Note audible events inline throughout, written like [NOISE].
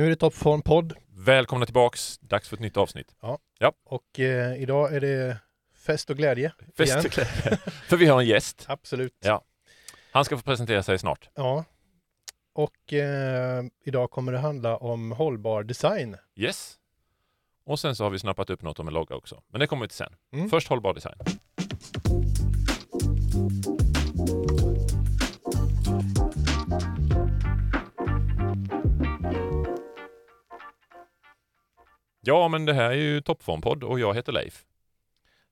Nu är det Toppform-podd Välkomna tillbaks, dags för ett nytt avsnitt. och eh, idag är det fest och glädje. Fest igen. och glädje. [LAUGHS] För vi har en gäst. Absolut. Ja. Han ska få presentera sig snart. Ja. Och eh, idag kommer det handla om hållbar design. Yes. Och sen så har vi snappat upp något om en logga också. Men det kommer vi till sen. Mm. Först hållbar design. Ja, men det här är ju Toppformpodd och jag heter Leif.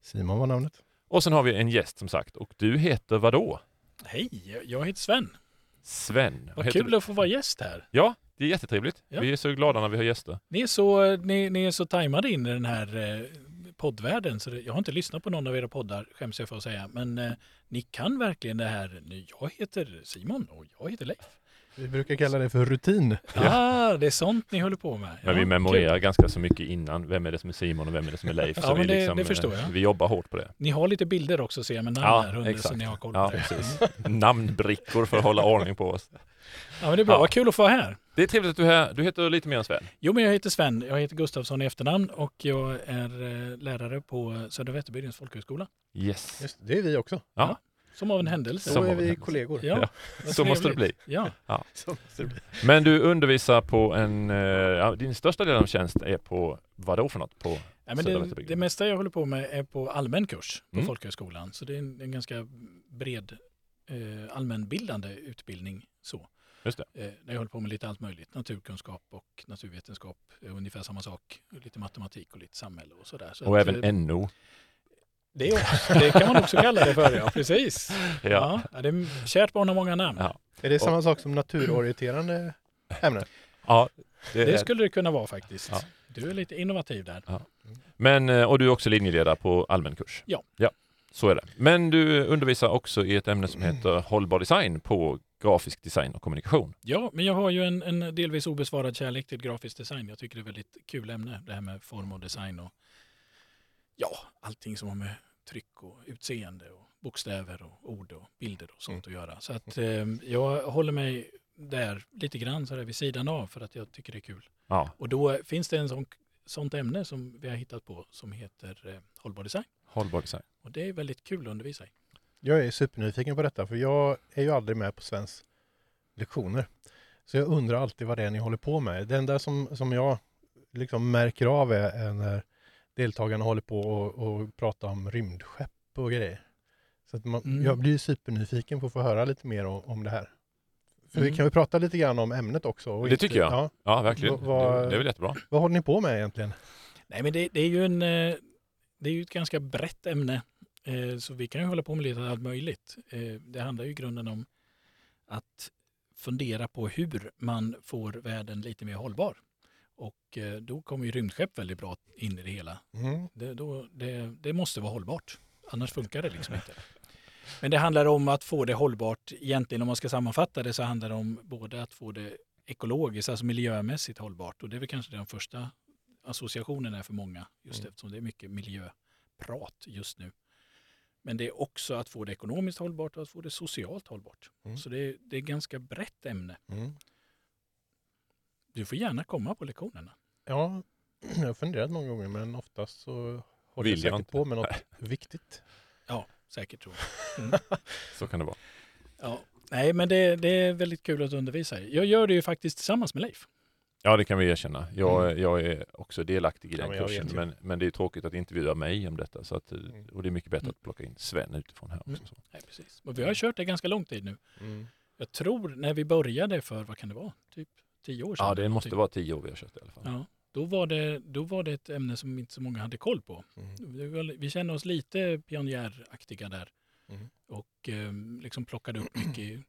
Simon var namnet. Och sen har vi en gäst som sagt. Och du heter vad då? Hej, jag heter Sven. Sven. Vad heter kul du? att få vara gäst här. Ja, det är jättetrevligt. Ja. Vi är så glada när vi har gäster. Ni är så, ni, ni är så tajmade in i den här eh, poddvärlden så det, jag har inte lyssnat på någon av era poddar, skäms jag för att säga. Men eh, ni kan verkligen det här. Jag heter Simon och jag heter Leif. Vi brukar kalla det för rutin. Ah, det är sånt ni håller på med. Men Ja, vi memorerar kul. ganska så mycket innan. Vem är det som är Simon och vem är det som är Leif? Ja, så vi, det- liksom, det förstår jag. vi jobbar hårt på det. Ni har lite bilder också ser jag med namn Ja, här under så exakt. ni har koll på Ja, det. precis. Namnbrickor för att hålla ordning på oss. Ja, men det är bra. Ja. Vad kul att få vara här. Det är trevligt att du är här. Du heter lite mer än Sven. Jo, men jag heter Sven. Jag heter Gustafsson i efternamn och jag är eh, lärare på Södra Vätterbygdens folkhögskola. Yes. Just, det är vi också. Ja, Som av en händelse. Så Som är vi kollegor. Ja, Ja, så måste det bli. Ja, [LAUGHS] Så måste det bli. Men du undervisar på en... eh, Ja, din största del av tjänst är på vad då för något? På Ja, men det, det mesta jag håller på med är på allmän kurs på Mm. folkhögskolan. Så det är en, en ganska bred eh, allmänbildande utbildning. Så. Just det. Eh, jag håller på med lite allt möjligt. Naturkunskap och naturvetenskap. är ungefär samma sak. Lite matematik och lite samhälle och sådär. Så Och att, även eh, NO. Det, också, det kan man också kalla det för, ja. Precis. Ja. Ja. Ja, det är kärt barn har många namn. Ja. Är det samma sak som naturorienterande ämnen? ja det Det skulle det kunna vara faktiskt. Ja. Du är lite innovativ där. men, eh, och du är också linjeledare på allmän kurs? Ja. Ja, så är det. Men du undervisar också i ett ämne som heter hållbar design på grafisk design och kommunikation. Ja, men jag har ju en, en delvis obesvarad kärlek till grafisk design. Jag tycker det är ett väldigt kul ämne, det här med form och design och ja, allting som har med tryck och utseende och bokstäver och ord och bilder och sånt att göra. Så att eh, jag håller mig där lite grann så där vid sidan av för att jag tycker det är kul. Ja, Och då finns det en sån, sånt ämne som vi har hittat på som heter eh, hållbar design. hållbar design. Och det är väldigt kul att undervisa i. Jag är supernyfiken på detta för jag är ju aldrig med på Svens lektioner. Så jag undrar alltid vad det är ni håller på med. Det enda som, som jag liksom märker av är, är när deltagarna håller på och, och pratar om rymdskepp och grejer. Så att man, Mm. jag blir supernyfiken på att få höra lite mer om, om det här. För vi Mm. kan ju prata lite grann om ämnet också. och Det tycker jag. Ja, Ja, verkligen. Vad- vad- Det, det är väl jättebra. vad håller ni på med egentligen? Nej, men det, det är ju en, eh, det är ju ett ganska brett ämne. Eh, Så vi kan ju hålla på med lite allt möjligt. Eh, Det handlar ju i grunden om att fundera på hur man får världen lite mer hållbar. Och eh, då kommer ju rymdskepp väldigt bra in i det hela. Mm. Det, då, det, det måste vara hållbart. Annars funkar det liksom inte. Men det handlar om att få det hållbart. Egentligen om man ska sammanfatta det så handlar det om både att få det ekologiskt, alltså miljömässigt hållbart. Och det är väl kanske den första associationen är för många. Just Mm. eftersom det är mycket miljöprat just nu. Men det är också att få det ekonomiskt hållbart och att få det socialt hållbart. Mm. Så det är, det är ett ganska brett ämne. Mm. Du får gärna komma på lektionerna. Ja, [CLEARS THROAT] jag har funderat många gånger men oftast så håller Vill jag jag säkert inte. på med något [LAUGHS] viktigt. Ja, säkert tror jag. Mm. [LAUGHS] Så kan det vara. Ja, nej, men det, det är väldigt kul att undervisa i. Jag gör det ju faktiskt tillsammans med Leif. Ja, det kan vi erkänna. Jag, jag är också delaktig i Mm. Ja, den men jag kursen, men, men det är tråkigt att intervjua mig om detta. Så att, eh, Mm. och det är mycket bättre Mm. att plocka in Sven utifrån här också. Mm. Så. Nej, precis. Och vi har kört det ganska lång tid nu. Mm. Jag tror när vi började för, vad kan det vara, typ tio år sedan? Ja, det måste någonting. vara tio år vi har kört i alla fall. Ja, då var, det, då var det ett ämne som inte så många hade koll på. Mm. Var- Vi känner oss lite pionjäraktiga där Mm. och eh, liksom plockade upp mycket,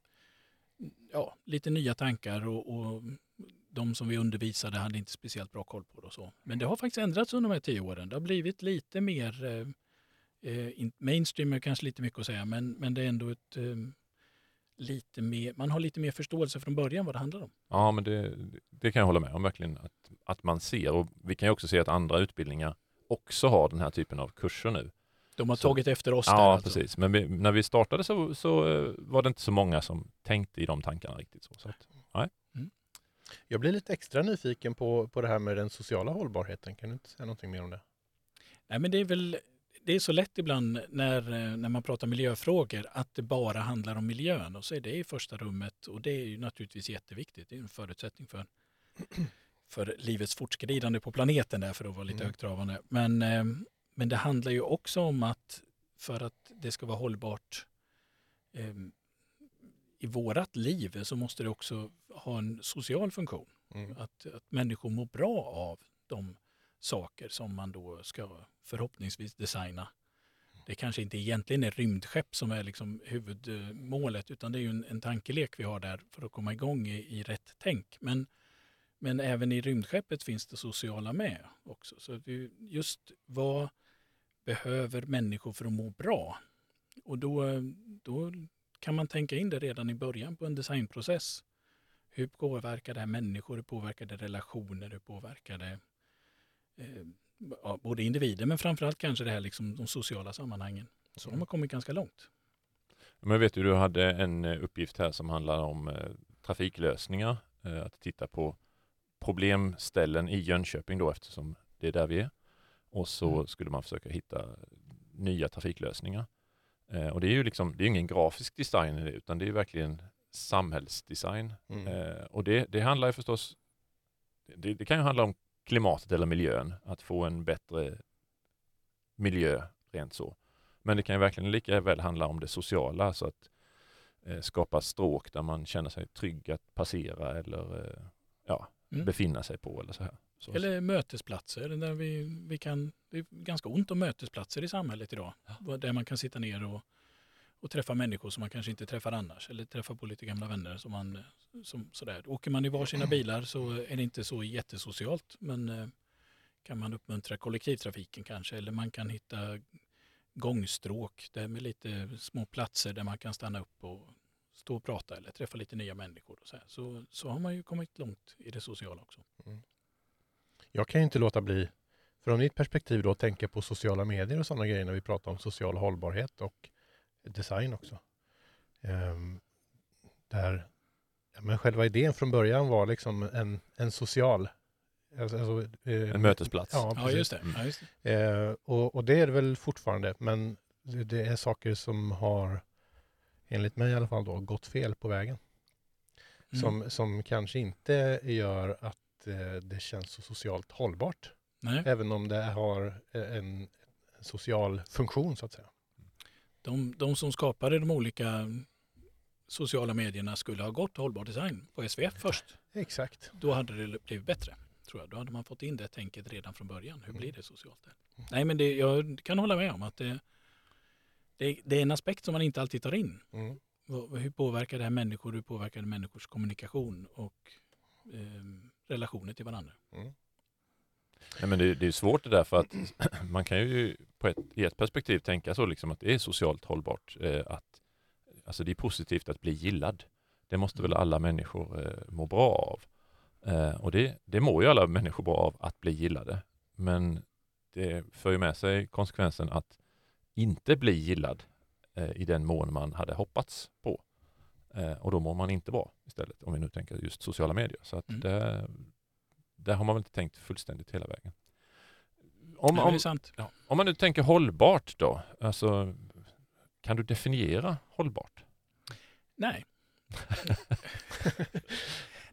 ja, lite nya tankar och, och de som vi undervisade hade inte speciellt bra koll på det och så. Men det har faktiskt ändrats under de här tio åren. Det har blivit lite mer eh, eh, in- mainstream är kanske lite mycket att säga, men, men det är ändå ett eh, lite mer, man har lite mer förståelse från början vad det handlar om. Ja, men det, det kan jag hålla med om verkligen. Att, att man ser, och vi kan ju också se att andra utbildningar också har den här typen av kurser nu. De har Så- tagit efter oss där Ja, alltså. precis. Men vi, när vi startade så, så eh, var det inte så många som tänkte i de tankarna riktigt. Så, så att, Jag blir lite extra nyfiken på, på det här med den sociala hållbarheten. Kan du inte säga någonting mer om det? Nej, men det är väl det är så lätt ibland när, eh, när man pratar miljöfrågor att det bara handlar om miljön och så är det i första rummet och det är ju naturligtvis jätteviktigt. Det är en förutsättning för, [CLEARS THROAT] för livets fortskridande på planeten där för att vara lite Mm. högtravande. Men, eh, men det handlar ju också om att för att det ska vara hållbart eh, i vårat liv så måste det också ha en social funktion. Mm. Att, att människor mår bra av de saker som man då ska förhoppningsvis designa. Det kanske inte egentligen är rymdskepp som är liksom huvudmålet utan det är ju en, en tankelek vi har där för att komma igång i, i rätt tänk. Men, men även i rymdskeppet finns det sociala med också. Så att vi, just vad behöver människor för att må bra? Och då, då kan man tänka in det redan i början på en designprocess. Hur påverkar det här människor? Hur påverkar det relationer? Hur påverkar det eh, både individer men framförallt kanske det här liksom de sociala sammanhangen. Så de har kommit ganska långt. Men jag vet ju, du hade en eh, uppgift här som handlar om eh, trafiklösningar. Eh, att titta på problemställen i Jönköping då eftersom det är där vi är. Och så Mm. skulle man försöka hitta nya trafiklösningar. Eh, och det är ju liksom, det är ingen grafisk design i det, utan det är verkligen samhällsdesign. Mm. Eh, och det, det handlar ju förstås, det, det kan ju handla om klimatet eller miljön, att få en bättre miljö rent så. Men det kan ju verkligen lika väl handla om det sociala, så att eh, skapa stråk där man känner sig trygg att passera eller eh, ja, Mm. befinna sig på eller så här. Så, Eller mötesplatser där vi, vi kan, det är ganska ont om mötesplatser i samhället idag. Där man kan sitta ner och, och träffa människor som man kanske inte träffar annars. Eller träffa på lite gamla vänner. Som man, som, sådär. Åker man i varsina [CLEARS THROAT] bilar så är det inte så jättesocialt. Men eh, kan man uppmuntra kollektivtrafiken kanske. Eller man kan hitta gångstråk där med lite små platser där man kan stanna upp och stå och prata eller träffa lite nya människor. Och så, här. Så, så har man ju kommit långt i det sociala också. Jag kan ju inte låta bli, från mitt perspektiv då, att tänka på sociala medier och sådana grejer när vi pratar om social hållbarhet och design också. Ehm, där ja, men själva idén från början var liksom en, en social... Alltså, alltså, eh, en mötesplats. Ja, Ja, just det. Ja, just det. Eh, och, och det är det väl fortfarande, men det, det är saker som har, enligt mig i alla fall, då, gått fel på vägen. Mm. Som, som kanske inte gör att eh, det känns så socialt hållbart. Nej. Även om det har eh, en, en social funktion så att säga. De, de som skapade de olika sociala medierna skulle ha gått hållbar design på SVF först. Exakt. Då hade det blivit bättre. Tror jag. Då hade man fått in det tänket redan från början. Hur Mm. blir det socialt? Där? Nej, men det, jag kan hålla med om att det, det, det är en aspekt som man inte alltid tar in. Mm. Hur påverkar det här människor? Hur påverkar det människors kommunikation och eh, relationer till varandra? Mm. Nej, men det, det är svårt det där för att [CLEARS THROAT] man kan ju på ett, i ett perspektiv tänka så liksom att det är socialt hållbart. Eh, att, alltså det är positivt att bli gillad. Det måste väl alla människor eh, må bra av. Eh, och det, det mår ju alla människor bra av att bli gillade. Men det för ju med sig konsekvensen att inte bli gillad eh, i den mån man hade hoppats på. Eh, och då mår man inte bra istället, om vi nu tänker just sociala medier. Så att Mm. det, där har man väl inte tänkt fullständigt hela vägen. Om, om, sant. ja, om man nu tänker hållbart då, alltså, kan du definiera hållbart? Nej. [LAUGHS]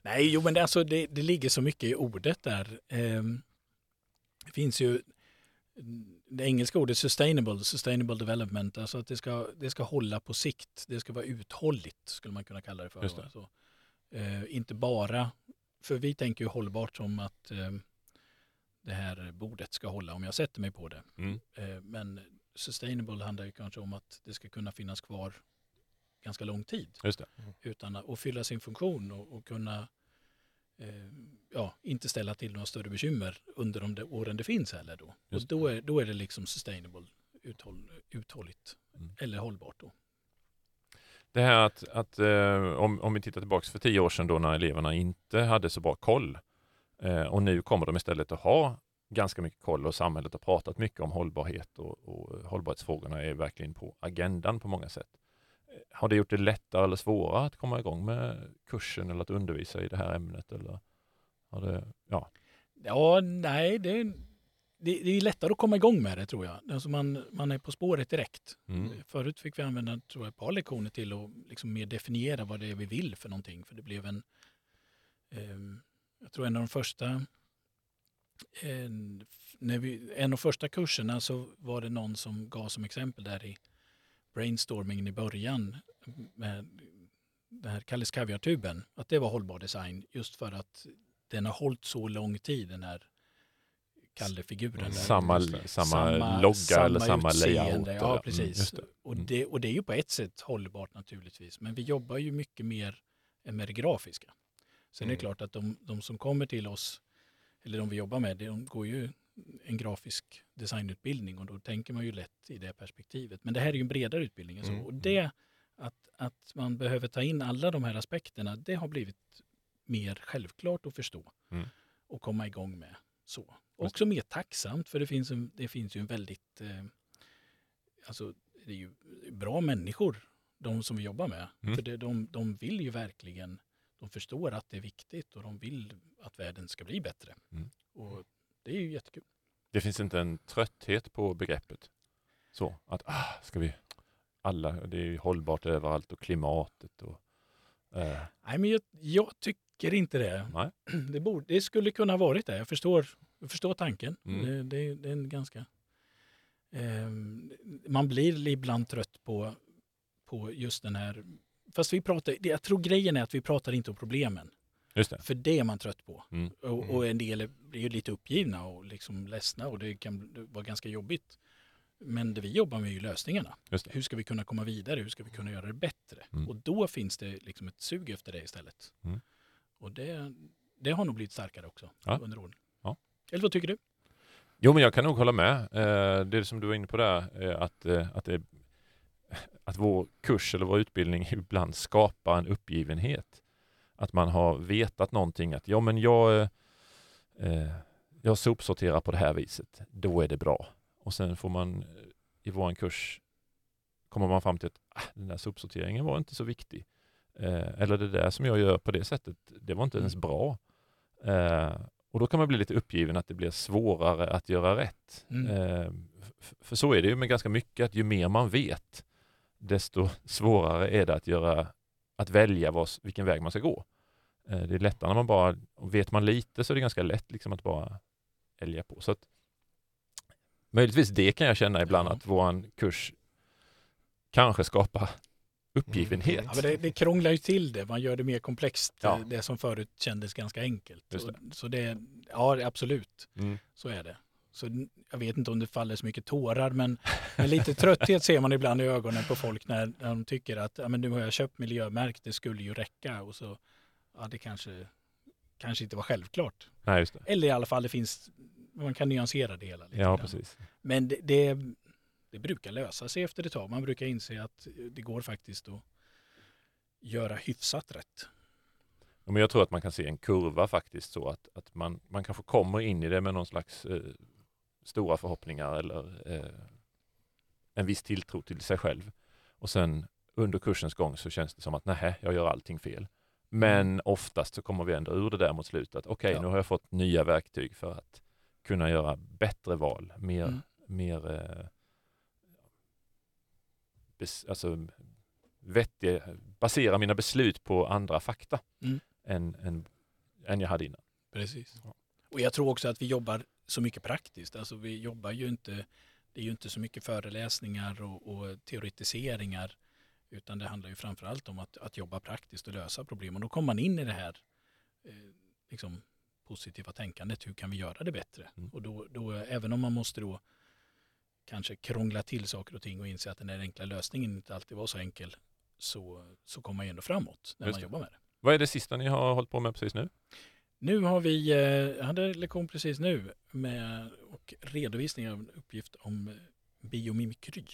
Nej, jo men det, alltså, det, det ligger så mycket i ordet där. Ehm, det finns ju det engelska ordet sustainable, sustainable development, alltså att det ska, det ska hålla på sikt. Det ska vara uthålligt skulle man kunna kalla det för. Det. Alltså, eh, inte bara, för vi tänker ju hållbart som att eh, det här bordet ska hålla om jag sätter mig på det. Mm. Eh, Men sustainable handlar ju kanske om att det ska kunna finnas kvar ganska lång tid Just det. utan att, fylla sin funktion och, och kunna eh, ja, inte ställa till några större bekymmer under de åren det finns heller. Då. Och då är, då är det liksom sustainable, uthåll, uthålligt Mm. eller hållbart. Då. Det här att, att eh, om, om vi tittar tillbaka för tio år sedan då när eleverna inte hade så bra koll eh, och nu kommer de istället att ha ganska mycket koll och samhället har pratat mycket om hållbarhet och, och hållbarhetsfrågorna är verkligen på agendan på många sätt. Eh, har det gjort det lättare eller svårare att komma igång med kursen eller att undervisa i det här ämnet? Eller har det, ja. Ja, nej, det, det, det är lättare att komma igång med det tror jag. Alltså man, man är på spåret direkt. Mm. Förut fick vi använda tror jag, ett par lektioner till att liksom mer definiera vad det är vi vill för någonting. För det blev en, eh, jag tror en av de första en, när vi, en av första kurserna så var det någon som gav som exempel där i brainstormingen i början med den här Kalles Kaviar-tuben, att det var hållbar design just för att den har hållit så lång tid den här Kalle-figuren. Samma, det. samma, logga eller samma layout. Ja, Mm, precis. det. Och, Mm. det, och det är ju på ett sätt hållbart naturligtvis, men vi jobbar ju mycket mer med det grafiska. Sen är Mm. det klart att de, de som kommer till oss, eller de vi jobbar med, de går ju en grafisk designutbildning och då tänker man ju lätt i det perspektivet. Men det här är ju en bredare utbildning än så. Mm, Och det, att, att man behöver ta in alla de här aspekterna, det har blivit mer självklart att förstå Mm. och komma igång med. så. Också mer tacksamt, för det finns, en, det finns ju en väldigt... Eh, alltså, det är ju bra människor, de som vi jobbar med. Mm. För det, de, de vill ju verkligen, de förstår att det är viktigt och de vill att världen ska bli bättre. Mm. Och det är ju jättekul. Det finns inte en trötthet på begreppet. Så att, ah, ska vi alla, det är ju hållbart överallt och klimatet och eh, Nej, men jag, jag tycker inte det. nej. [CLEARS THROAT] Det, borde, det skulle kunna ha varit det. Jag förstår, jag förstår tanken. Mm. Det, det, det är en ganska... ehm, man blir ibland trött på, på just den här... Fast vi pratar, jag tror grejen är att vi pratar inte om problemen. Det. För det är man trött på. Mm. Och, och en del blir ju lite uppgivna och liksom ledsna och det kan vara ganska jobbigt. Men det vi jobbar med är ju lösningarna. Hur ska vi kunna komma vidare? Hur ska vi kunna göra det bättre? Mm. Och då finns det liksom ett sug efter det istället. Mm. Och det, det har nog blivit starkare också Ja. under åren. Eller vad tycker du? Jo, men jag kan nog hålla med. Eh, det som du var inne på där, eh, att, eh, att, det, [LAUGHS] att vår kurs eller vår utbildning [LAUGHS] ibland skapar en uppgivenhet. Att man har vetat någonting, att ja men jag, jag sopsorterar på det här viset, då är det bra. Och sen får man i vår kurs kommer man fram till att ah, den där sopsorteringen var inte så viktig. Eh, eller det där som jag gör på det sättet, det var inte ens Mm. bra. Eh, och då kan man bli lite uppgiven att det blir svårare att göra rätt. Mm. Eh, för så är det ju med ganska mycket, att ju mer man vet, desto svårare är det att, göra, att välja vad, vilken väg man ska gå. Eh, det är lättare när man bara, vet man lite så är det ganska lätt liksom att bara älga på. Så att, möjligtvis det kan jag känna ibland Ja. att våran kurs kanske skapar uppgivenhet. Ja, det, det krånglar ju till det. Man gör det mer komplext. Ja. Det som förut kändes ganska enkelt. Det. Och, så det, ja, absolut. Mm. Så är det. Så jag vet inte om det faller så mycket tårar, men, men lite trötthet ser man ibland i ögonen på folk när, när de tycker att ja, men nu har jag köpt miljömärkt, det skulle ju räcka. Och så, ja, det kanske, kanske inte var självklart. Nej. Eller i alla fall, det finns, man kan nyansera det hela lite. Ja, grann. precis. Men det, det, det brukar lösa sig efter ett tag. Man brukar inse att det går faktiskt att göra hyfsat rätt. Ja, Men jag tror att man kan se en kurva faktiskt så att, att man, man kanske kommer in i det med någon slags eh, stora förhoppningar eller eh, en viss tilltro till sig själv. Och sen under kursens gång så känns det som att nej, jag gör allting fel. Men oftast så kommer vi ändå ur det där mot slutet. Okej, Ja. nu har jag fått nya verktyg för att kunna göra bättre val, mer, Mm. mer eh, alltså, vettiga, basera mina beslut på andra fakta Mm. än, än, än jag hade innan. Precis. Ja. Och jag tror också att vi jobbar så mycket praktiskt. Alltså vi jobbar ju inte, det är ju inte så mycket föreläsningar och, och teoretiseringar. Utan det handlar ju framförallt om att, att jobba praktiskt och lösa problem. Och då kommer man in i det här eh, liksom, positiva tänkandet. Hur kan vi göra det bättre? Mm. Och då, då, även om man måste då kanske krångla till saker och ting och inse att den här enkla lösningen inte alltid var så enkel. Så, så kommer man ju ändå framåt när Just man jobbar med det. Vad är det sista ni har hållit på med precis nu? Nu har vi, eh, jag hade lektion precis nu med och redovisning av en uppgift om eh, biomimikry.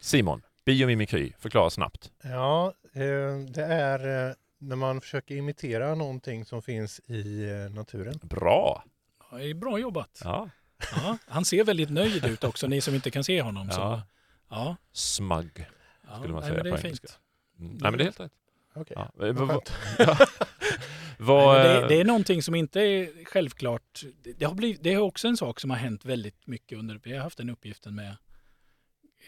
Simon, biomimikry, förklara snabbt. Ja, eh, det är när man försöker imitera någonting som finns i naturen. Bra! Ja, det är bra jobbat. Ja. Ja, han ser väldigt nöjd ut också, ni som inte kan se honom. Så, Ja. ja, Smug. ja, Skulle man nej, säga men det är på fint. engelska. Mm. Nej men det är helt rätt. Okej. Ja. Vad [LAUGHS] ja. Nej, eh, det, det är någonting som inte är självklart. Det, det, har blivit, det är också en sak som har hänt väldigt mycket under, vi har haft den uppgiften med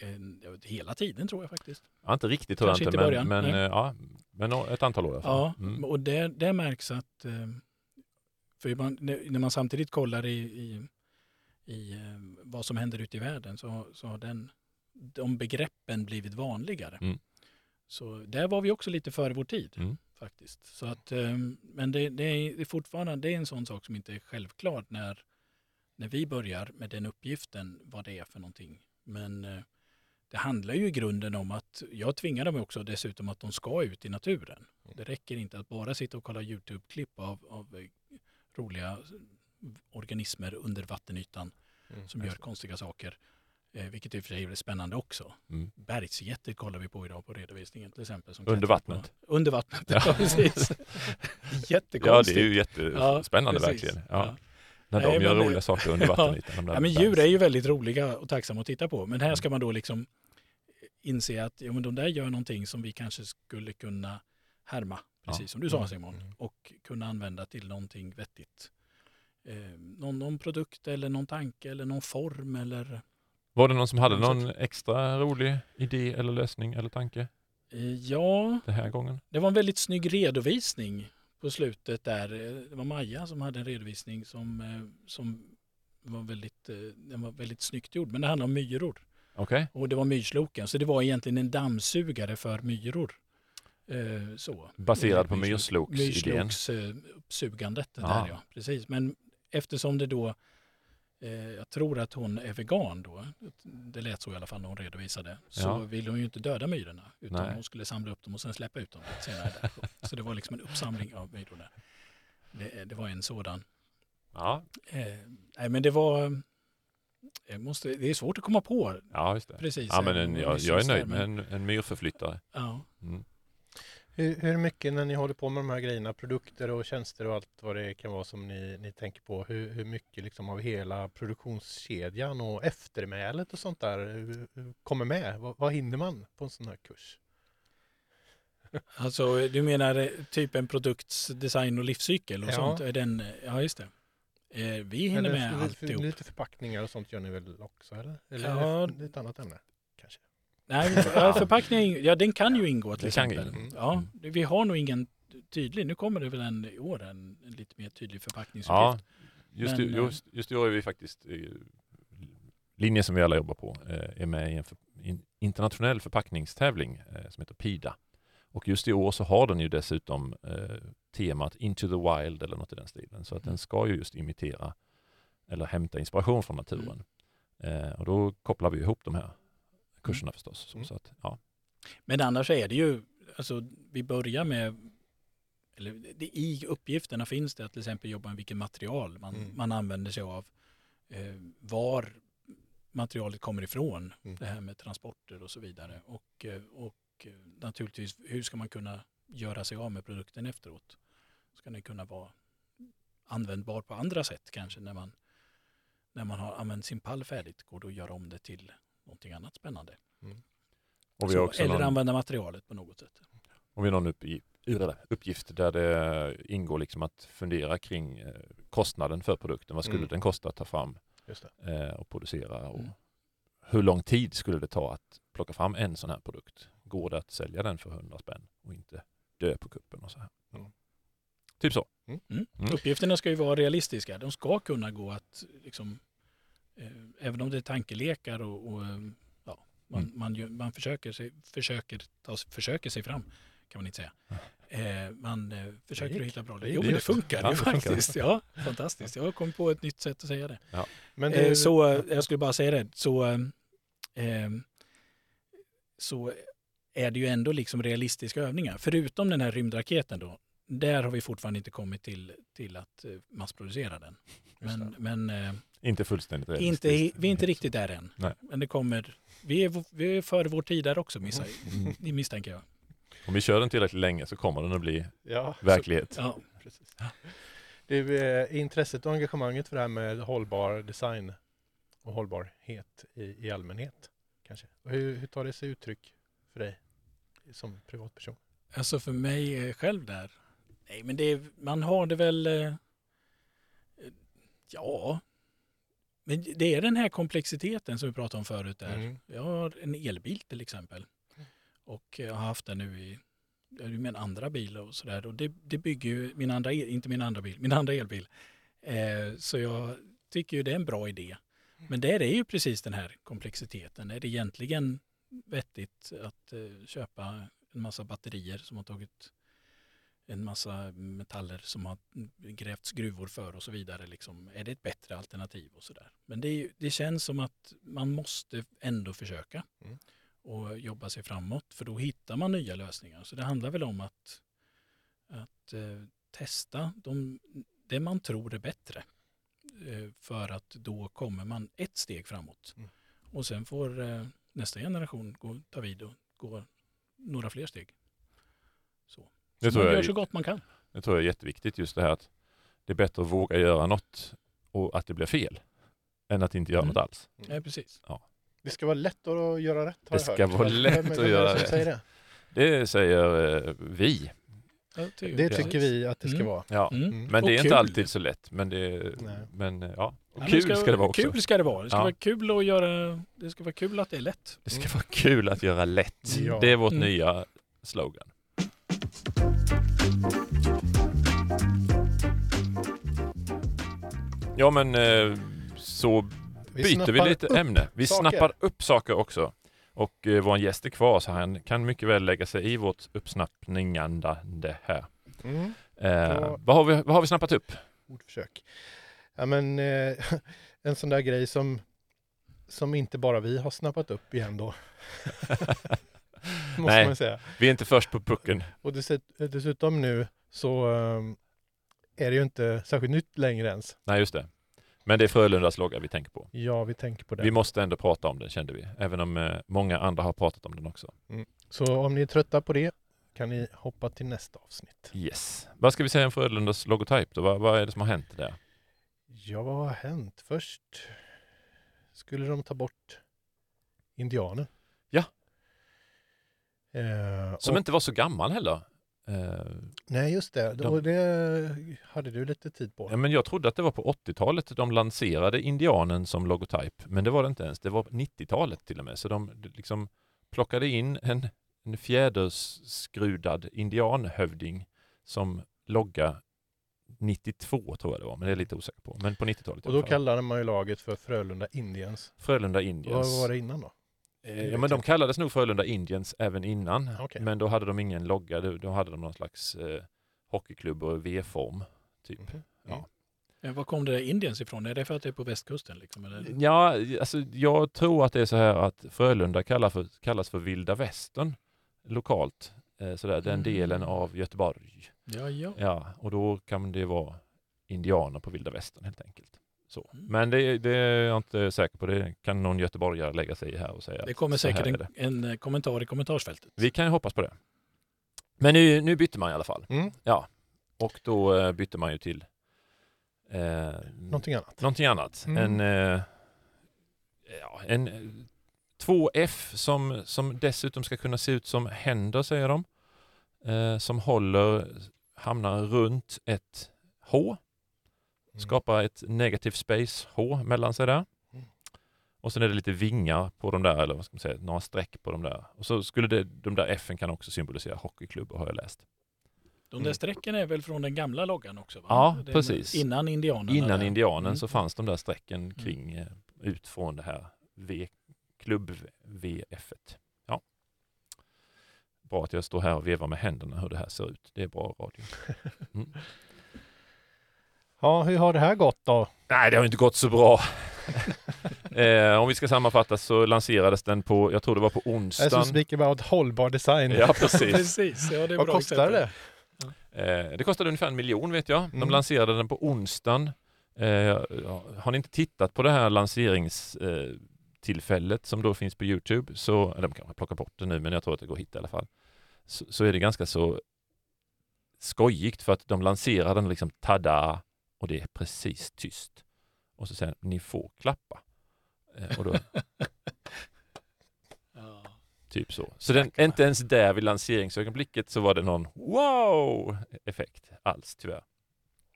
eh, vet, hela tiden tror jag faktiskt. ja, inte riktigt tror jag inte, men, början, men, nej. eh, ja, men ett antal år. Ja, Mm. och det, det märks att eh, för man, när när man samtidigt kollar i, i, i eh, vad som händer ute i världen så, så har den, de begreppen blivit vanligare. Mm. Så där var vi också lite före vår tid Mm. faktiskt. Så att, eh, men det, det, är, fortfarande det är en sån sak som inte är självklart när, när vi börjar med den uppgiften, vad det är för någonting. Men eh, det handlar ju i grunden om att jag tvingar dem också dessutom att de ska ut i naturen. Det räcker inte att bara sitta och kolla Youtube-klipp av, av eh, roliga organismer under vattenytan Mm, som gör konstiga saker. Eh, vilket i och för sig är spännande också. Mm. Bergsgetter kollar vi på idag på redovisningen till exempel. Som Under vattnet. På, under vattnet, Ja. [LAUGHS] ja precis. [LAUGHS] Ja, Jättekonstigt. det är ju jättespännande Ja, verkligen. Ja. Ja. När de Nej, gör men roliga saker under [LAUGHS] Ja. vattenytan. Ja, men djur är ju väldigt roliga och tacksamma att titta på. Men Mm. här ska man då liksom inse att ja, men de där gör någonting som vi kanske skulle kunna härma, precis Ja. som du sa Mm. Simon, Mm. och kunna använda till någonting vettigt. Eh, någon, någon produkt eller någon tanke eller någon form eller Var det någon som hade någon extra rolig idé eller lösning eller tanke eh, ja, den här gången? det var en väldigt snygg redovisning på slutet där. Eh, Det var Maja som hade en redovisning som, eh, som var väldigt, den var väldigt snyggt gjord. Men det handlar om myror. Okej. Och det var myrsloken, så det var egentligen en dammsugare för myror. Eh, så. Baserad på Myrslo- myrsloksidén. Myrslokssugandet. Ja. Där ja, precis. Men eftersom det då, eh, jag tror att hon är vegan då, det lät så i alla fall när hon redovisade, så Ja. vill hon ju inte döda myrorna, utan Nej. hon skulle samla upp dem och sen släppa ut dem senare. Där. [LAUGHS] Så det var liksom en uppsamling av myror där. Det, det var en sådan. Ja, Eh, nej men det var, måste, det är svårt att komma på ja, just det. precis. Ja, men en, jag, jag är nöjd med en, en myrförflyttare. Ja. Mm. Hur, hur mycket när ni håller på med de här grejerna, produkter och tjänster och allt vad det kan vara som ni, ni tänker på, hur, hur mycket liksom av hela produktionskedjan och eftermälet och sånt där hur kommer med? Vad, vad hinner man på en sån här kurs? Alltså du menar eh, typ en produkts design och livscykel och Ja. sånt? Är den, ja just det. Eh, vi hinner Eller med för- alltihop. Lite förpackningar och sånt gör ni väl också eller? Eller Ja. ett annat ämne? Nej, ja, förpackningen, ja den kan ju ingå till exempel. ingå. Ja, vi har nog ingen tydlig, nu kommer det väl en i år en, en lite mer tydlig Ja, förpackningsuppgift. just, Men, eh, just, just i år är vi faktiskt, eh, linjen som vi alla jobbar på, eh, är med i en för, in, internationell förpackningstävling som heter PIDA. Och just i år så har den ju dessutom temat Into the Wild eller något i den stilen. Så att den ska ju just imitera eller hämta inspiration från naturen. Eh, och då kopplar vi ihop de här kurserna förstås. Så, Mm. så att, ja. Men annars är det ju, alltså vi börjar med, eller det, i uppgifterna finns det att till exempel jobba med vilket material man, Mm. man använder sig av, eh, var materialet kommer ifrån, Mm. det här med transporter och så vidare. Och, eh, och eh, naturligtvis hur ska man kunna göra sig av med produkten efteråt? Ska den kunna vara användbar på andra sätt kanske när man, när man har använt sin pall färdigt, går det att göra om det till någonting annat spännande. Har Så, eller någon, använda materialet på något sätt. och vi har någon uppgift där det ingår liksom att fundera kring eh, kostnaden för produkten. Vad skulle Mm. den kosta att ta fram eh, och producera? Och Mm. Hur lång tid skulle det ta att plocka fram en sån här produkt? Går det att sälja den för 100 spänn och inte dö på kuppen och så här? Mm. Typ så. Mm. Mm. Uppgifterna ska ju vara realistiska. De ska kunna gå att, liksom, även om det är tankelekar och, och eh, ja, man, Mm. man, man försöker, sig, försöker, ta, försöker sig fram, kan man inte säga. Eh, man eh, försöker att hitta bra Det Jo, men det funkar Ja, ju det funkar. faktiskt. Ja, [LAUGHS] fantastiskt. Jag har kommit på ett nytt sätt att säga det. Men Eh, så, eh, jag skulle bara säga det, så, eh, eh, så är det ju ändå liksom realistiska övningar. Förutom den här rymdraketen då, där har vi fortfarande inte kommit till, till att eh, massproducera den. Men, men eh, Inte fullständigt inte, realistiskt. vi är inte riktigt där än. Nej. Men det kommer, vi är, vi är före vår tid där också missar, Mm. det misstänker jag. Om vi kör den tillräckligt länge så kommer den att bli ja, verklighet. Ja. Precis. Du, eh, intresset och engagemanget för det här med hållbar design och hållbarhet i, i allmänhet kanske. Hur, hur tar det sig uttryck för dig? som privatperson? Alltså för mig eh, själv där? Nej, men det är, man har det väl... eh, Ja, men det är den här komplexiteten som vi pratade om förut där. Mm. Jag har en elbil till exempel. Och jag har haft den nu i min andra bil och sådär. Och det, det bygger ju min andra, el- inte min andra bil, min andra elbil. Eh, så jag tycker ju det är en bra idé. Men där är ju precis den här komplexiteten. Är det egentligen vettigt att eh, köpa en massa batterier som har tagit en massa metaller som har grävts gruvor för och så vidare. Liksom. Är det ett bättre alternativ och sådär. Men det, det känns som att man måste ändå försöka Mm. och jobba sig framåt för då hittar man nya lösningar. Så det handlar väl om att, att eh, testa de, det man tror är bättre. Eh, för att då kommer man ett steg framåt. Mm. Och sen får eh, nästa generation gå, ta vid och gå några fler steg. Så. Det Så tror, man jag, gör är- så gott man kan. det tror jag är jätteviktigt just det här att det är bättre att våga göra något och att det blir fel än att inte göra Mm. något alls. Ja, precis. Det ska vara lätt att göra rätt har Det jag ska vara lätt att göra rätt. Säger det? Det säger eh, vi. Ja, ty- det tycker vi att det ska Mm. vara. Ja. Mm. Mm. Men Och det är kul. inte alltid så lätt. Men, det, Nej. men eh, ja. Ja, men kul ska, det vara också. Kul ska det vara. Det ska Ja. vara kul att göra, det ska vara kul att det är lätt. Det ska Mm. vara kul att göra lätt. Ja. Det är vårt Mm. nya slogan. Ja men eh, så byter vi lite ämne. Vi saker. snappar upp saker också. Och eh, vår gäst är kvar så han kan mycket väl lägga sig i vårt uppsnappningande här. Mm. Eh, Ja. vad, har vi, vad har vi snappat upp? Ordförsök. Ja men eh, [LAUGHS] en sån där grej som, som inte bara vi har snappat upp igen då. [LAUGHS] Måste Nej. man säga. Vi är inte först på pucken. Och dess, dessutom nu så ehm, är det ju inte särskilt nytt längre ens. Nej just det. Men det är Frölundas logga vi tänker på. Ja, vi tänker på det. Vi måste ändå prata om den kände vi. Även om eh, många andra har pratat om den också. Så om ni är trötta på det kan ni hoppa till nästa avsnitt. Yes. Vad ska vi säga om Frölundas logotyp då? Vad, vad är det som har hänt där? Ja, vad har hänt? Först skulle de ta bort indianen. Ja. Eh, Som och, inte var så gammal heller. Eh, Nej, just det. de- Och det hade du lite tid på. ja, men jag trodde att det var på 80-talet de lanserade indianen som logotyp. Men det var det inte ens. Det var 90-talet till och med. Så de liksom plockade in en, en fjäderskrudad indianhövding som logga 92 tror jag det var. Men det är lite osäker på. Men på 90-talet i Och då kallade man ju laget för Frölunda Indians. Frölunda Indians. Vad var det innan då? Eh, Ja, men de kallades nog Frölunda Indians även innan. Okej. Men då hade de ingen logga. Då, hade de någon slags eh, hockeyklubb och V-form. Typ. Mhm. Ja. Eh, Var kom det där Indiens ifrån? Är det för att det är på västkusten? Liksom, eller? Ja, alltså, jag tror att det är så här att Frölunda kallar för, kallas för vilda västern lokalt. Eh, sådär, den Mm. delen av Göteborg. Ja, ja. Ja, och då kan det vara indianer på vilda västern helt enkelt. Så. Mm. Men det, det är jag inte säker på. Det kan någon göteborgare lägga sig i här och säga. Det kommer säkert en, det. en eh, kommentar i kommentarsfältet. Vi kan ju hoppas på det. Men nu, nu bytte man i alla fall. Mm. Och då eh, bytte man ju till eh, Någonting annat. någonting annat. Mm. En, eh, ja, en eh, två F som, som dessutom ska kunna se ut som händer, säger de. Eh, som håller, hamnar runt ett H. Mm. Skapar ett negativt space H mellan sig där. Mm. Och sen är det lite vingar på de där, eller vad ska man säga, några streck på de där. Och så skulle det, de där F kan också symbolisera hockeyklubbor har jag läst. De Mm. där strecken är väl från den gamla loggan också? Va? Ja, Den- precis. Innan indianerna. Innan där. indianen Mm. så fanns de där strecken kring eh, ut från det här v, klubb VF. -et. Ja. Bra att jag står här och vevar med händerna hur det här ser ut. Det är bra radio. [LAUGHS] Mm. Ja, hur har det här gått då? Nej, det har inte gått så bra. [LAUGHS] eh, om vi ska sammanfatta så lanserades den på, jag tror det var på As we onsdagen. speak about hållbar design. Ja, precis. [LAUGHS] Precis, ja, det är Vad exempel. det? Eh, det kostade ungefär en miljon vet jag. De Mm. lanserade den på onsdagen. Eh, har ni inte tittat på det här lanseringstillfället tillfället som då finns på Youtube, så, eller de kanske plockar bort det nu, men jag tror att det går att hitta i alla fall, så, så är det ganska så skojigt för att de lanserar den liksom tada och det är precis tyst. Och så säger ni får klappa. Eh, och då. [LAUGHS] Typ så. Så den, inte ens där vid lanseringsögonblicket så var det någon wow-effekt alls tyvärr.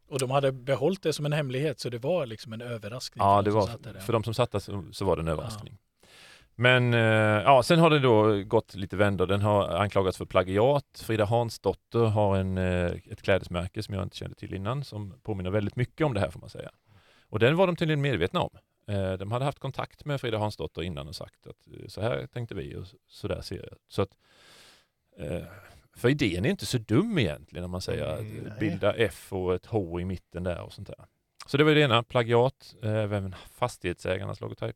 Och de hade behållit det som en hemlighet så det var liksom en överraskning. Ja, för det var, för de som satt där så, så var det en överraskning. Men eh, ja, sen har det då gått lite vändor. Den har anklagats för plagiat. Frida Hansdotter har en, eh, ett klädesmärke som jag inte kände till innan som påminner väldigt mycket om det här får man säga. Och den var de tydligen medvetna om. Eh, de hade haft kontakt med Frida Hansdotter innan och sagt att så här tänkte vi och så där ser jag. Så att, för idén är inte så dum egentligen om man säger att Mm, nej. bilda F och ett H i mitten där och sånt där. Så det var det ena, plagiat, även fastighetsägarnas logotyp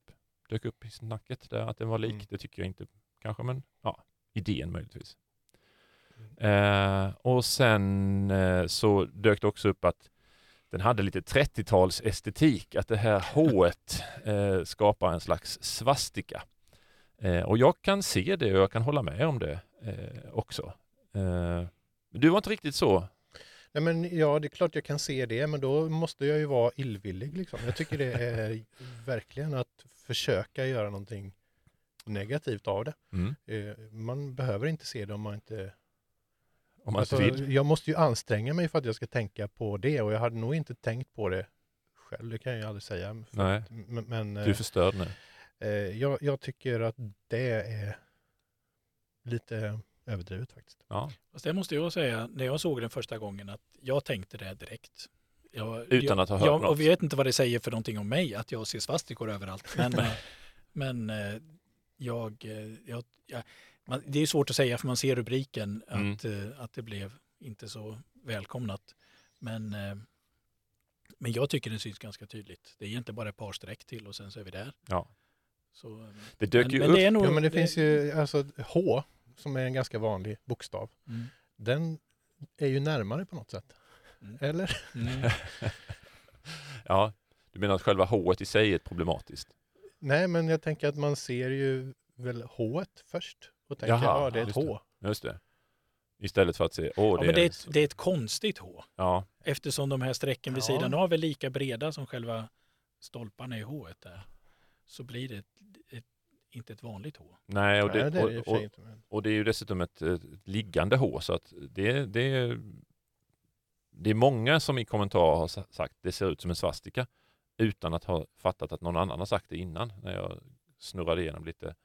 dök upp i snacket där att den var lik. Mm. Det tycker jag inte kanske, men ja, idén möjligtvis. Eh, och sen eh, så dök det också upp att den hade lite 30-tals estetik, att det här [LAUGHS] H eh, skapar en slags svastika. Eh, och jag kan se det och jag kan hålla med om det eh, också. Eh, du var inte riktigt så. Nej, men ja, det är klart jag kan se det, men då måste jag ju vara illvillig. Liksom. Jag tycker det är [LAUGHS] verkligen att försöka göra någonting negativt av det. Mm. Eh, Man behöver inte se det om man inte... Om man Alltså, inte vill. jag måste ju anstränga mig för att jag ska tänka på det och jag hade nog inte tänkt på det själv, det kan jag ju aldrig säga. Nej. att- Men, men Du eh, är förstörd nu. eh, jag, jag tycker att det är lite överdrivet faktiskt. Ja. Fast det måste jag säga, när jag såg den första gången, att jag tänkte det direkt. Jag, Utan jag, att ha hört jag, något. Och vi vet inte vad det säger för någonting om mig, att jag ser svastikor överallt. Men, eh, men eh, jag, eh, jag, jag man, det är svårt att säga för man ser rubriken Mm. att, eh, att det blev inte så välkomnat. Men, men jag tycker det syns ganska tydligt. Det är egentligen bara ett par streck till och sen så är vi där. Ja. Så, Det dök men, ju men upp. det är nog, Ja, men det finns ju alltså H, som är en ganska vanlig bokstav. Mm, Den är ju närmare på något sätt. Mm. Eller? mm. [LAUGHS] Ja, du menar att själva H i sig är problematiskt? Nej, men jag tänker att man ser ju väl H först och tänker Jaha, ja, det är ett just H. Just det. Istället för att se, åh, Ja, det, men det, är ett, det är ett konstigt H. Ja, Eftersom de här strecken vid Ja. sidan av är lika breda som själva stolparna i H där. Så blir det ett, ett, inte ett vanligt H. nej, och det, Nej, det det och och, och, och det är ju dessutom ett, ett liggande H, så att det, det, är- det är många som i kommentarer har sa- sagt det ser ut som en svastika utan att ha fattat att någon annan har sagt det innan när jag snurrade igenom lite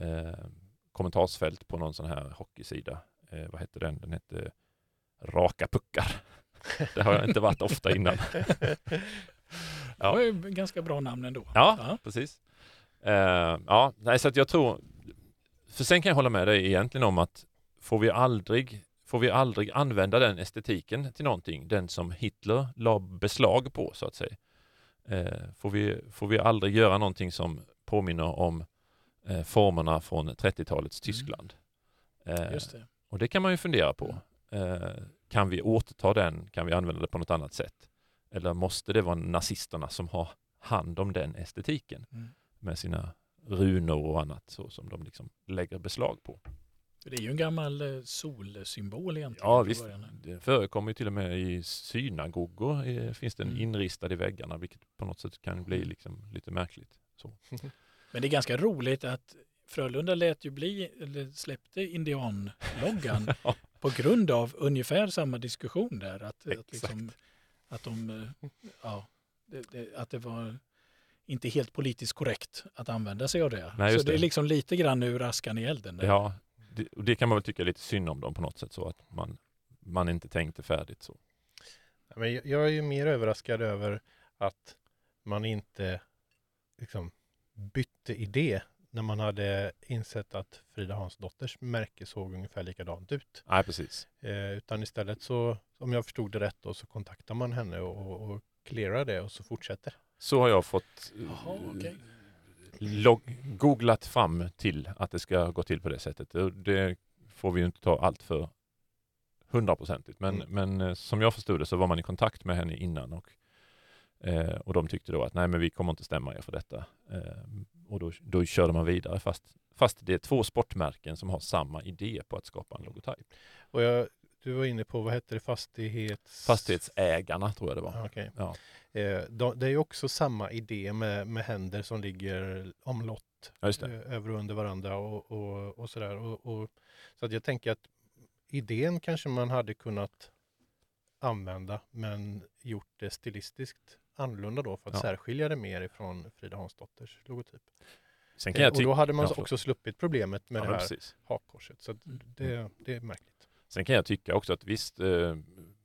eh, kommentarsfält på någon sån här hockeysida. Eh, vad hette den? Den hette Raka puckar. det har jag inte varit ofta innan. [LAUGHS] Det Ja. var ju ganska bra namn ändå. Ja, Ja. precis. Eh, ja, nej, så att jag tror... För sen kan jag hålla med dig egentligen om att får vi aldrig, får vi aldrig använda den estetiken till någonting, den som Hitler la beslag på så att säga. Eh, får, vi, får vi aldrig göra någonting som påminner om eh, formerna från 30-talets Tyskland. Eh, Just det. och det kan man ju fundera på. Kan vi återta den? Kan vi använda det på något annat sätt? Eller måste det vara nazisterna som har hand om den estetiken Mm. med sina runor och annat så som de liksom lägger beslag på? Det är ju en gammal eh, solsymbol egentligen. Ja visst, början. det förekommer ju till och med i synagogor eh, finns den Mm. inristad i väggarna vilket på något sätt kan bli liksom lite märkligt. Så. [LAUGHS] Men det är ganska roligt att Frölunda lät ju bli, eller släppte indianloggan [LAUGHS] Ja. på grund av ungefär samma diskussion där. Att, att, liksom, att, de, eh, ja, det, det, att det var inte helt politiskt korrekt att använda sig av det. Nej, Så just det är det. liksom lite grann ur askan i elden. där. Ja, det, och det kan man väl tycka är lite synd om dem på något sätt så att man, man inte tänkte färdigt så. Men jag- är ju mer överraskad över att man inte liksom bytte idé när man hade insett att Frida Hansdotters märke såg ungefär likadant ut. Nej, precis. Eh, utan istället så, om jag förstod det rätt då, så kontaktar man henne och, och, och clearar det och så fortsätter. Så har jag fått eh, Jaha, okej. Log- googlat fram till att det ska gå till på det sättet. Det får vi ju inte ta allt för hundraprocentigt. Men, Mm. men eh, som jag förstod det så var man i kontakt med henne innan och, eh, och de tyckte då att nej men vi kommer inte stämma er för detta. Eh, och då, då körde man vidare fast, fast det är två sportmärken som har samma idé på att skapa en logotyp. Och jag du var inne på, vad hette det, fastighets... Fastighetsägarna tror jag det var. Ja, okej. Ja. Eh, de, det är också samma idé med, med händer som ligger omlott Ja, eh, över och under varandra och, och, och sådär. Och, och, så att jag tänker att idén kanske man hade kunnat använda men gjort det stilistiskt annorlunda då för att Ja. särskilja det mer ifrån Frida Hansdotters logotyp. Sen kan Eh, jag och tycka... då hade man Ja, också sluppit problemet med Ja, det här precis. hakkorset. Så att det, det är märkligt. Sen kan jag tycka också att visst, eh,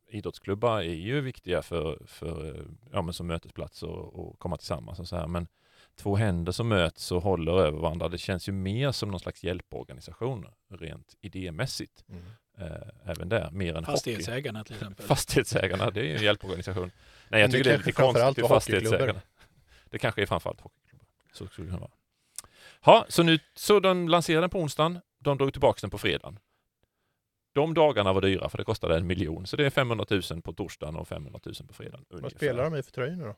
idrottsklubbar är ju viktiga för, för eh, ja, men som mötesplats och, och komma tillsammans och så här. Men två händer som möts och håller över varandra, det känns ju mer som någon slags hjälporganisation rent idémässigt. Eh, även där, mer än hockey. Fastighetsägarna till exempel. [LAUGHS] Fastighetsägarna, det är ju en hjälporganisation. Nej, jag Men det tycker det är kanske lite konstigt hockeyklubbar. fastighetsägarna... Det kanske är framförallt hockeyklubbar. Så skulle det kunna vara. Ja, så nu, så de lanserade den på onsdagen, de drog tillbaka den på fredagen. De dagarna var dyra för det kostade en miljon, så det är 500 000 på torsdagen och 500 000 på fredagen. Vad ungefär. spelar de i för tröjor nu då?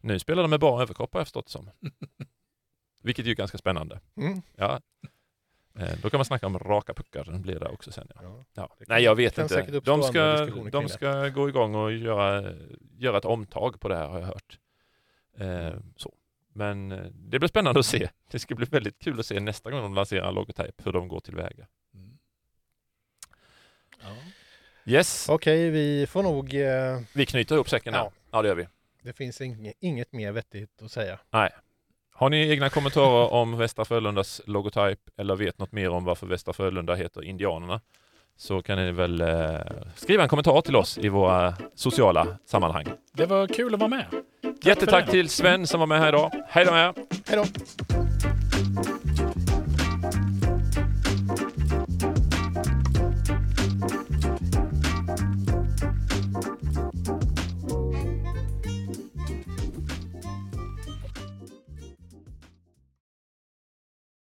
Nu spelar de med bara överkropp har jag förstått som. [LAUGHS] Vilket är ju ganska spännande. Mm. Ja. Eh, Då kan man snacka om raka puckar, den blir det också sen. Ja. Ja. Ja. Nej, jag vet inte. De ska, de ska gå igång och göra, göra ett omtag på det här har jag hört. Eh, så. Men eh, det blir spännande att se. Det ska bli väldigt kul att se nästa gång de lanserar en logotyp, hur de går tillväga. Ja. Yes, Okej, vi får nog... Eh, vi knyter ihop säcken här. Ja. Ja, det gör vi. det finns inget, inget mer vettigt att säga. Har ni egna kommentarer om Västra Frölundas logotyp eller vet något mer om varför Västra Frölunda heter Indianerna så kan ni väl eh, skriva en kommentar till oss i våra sociala sammanhang. Det var kul att vara med. Jättetack det. till Sven som var med här idag. Hej då med er! Hej då!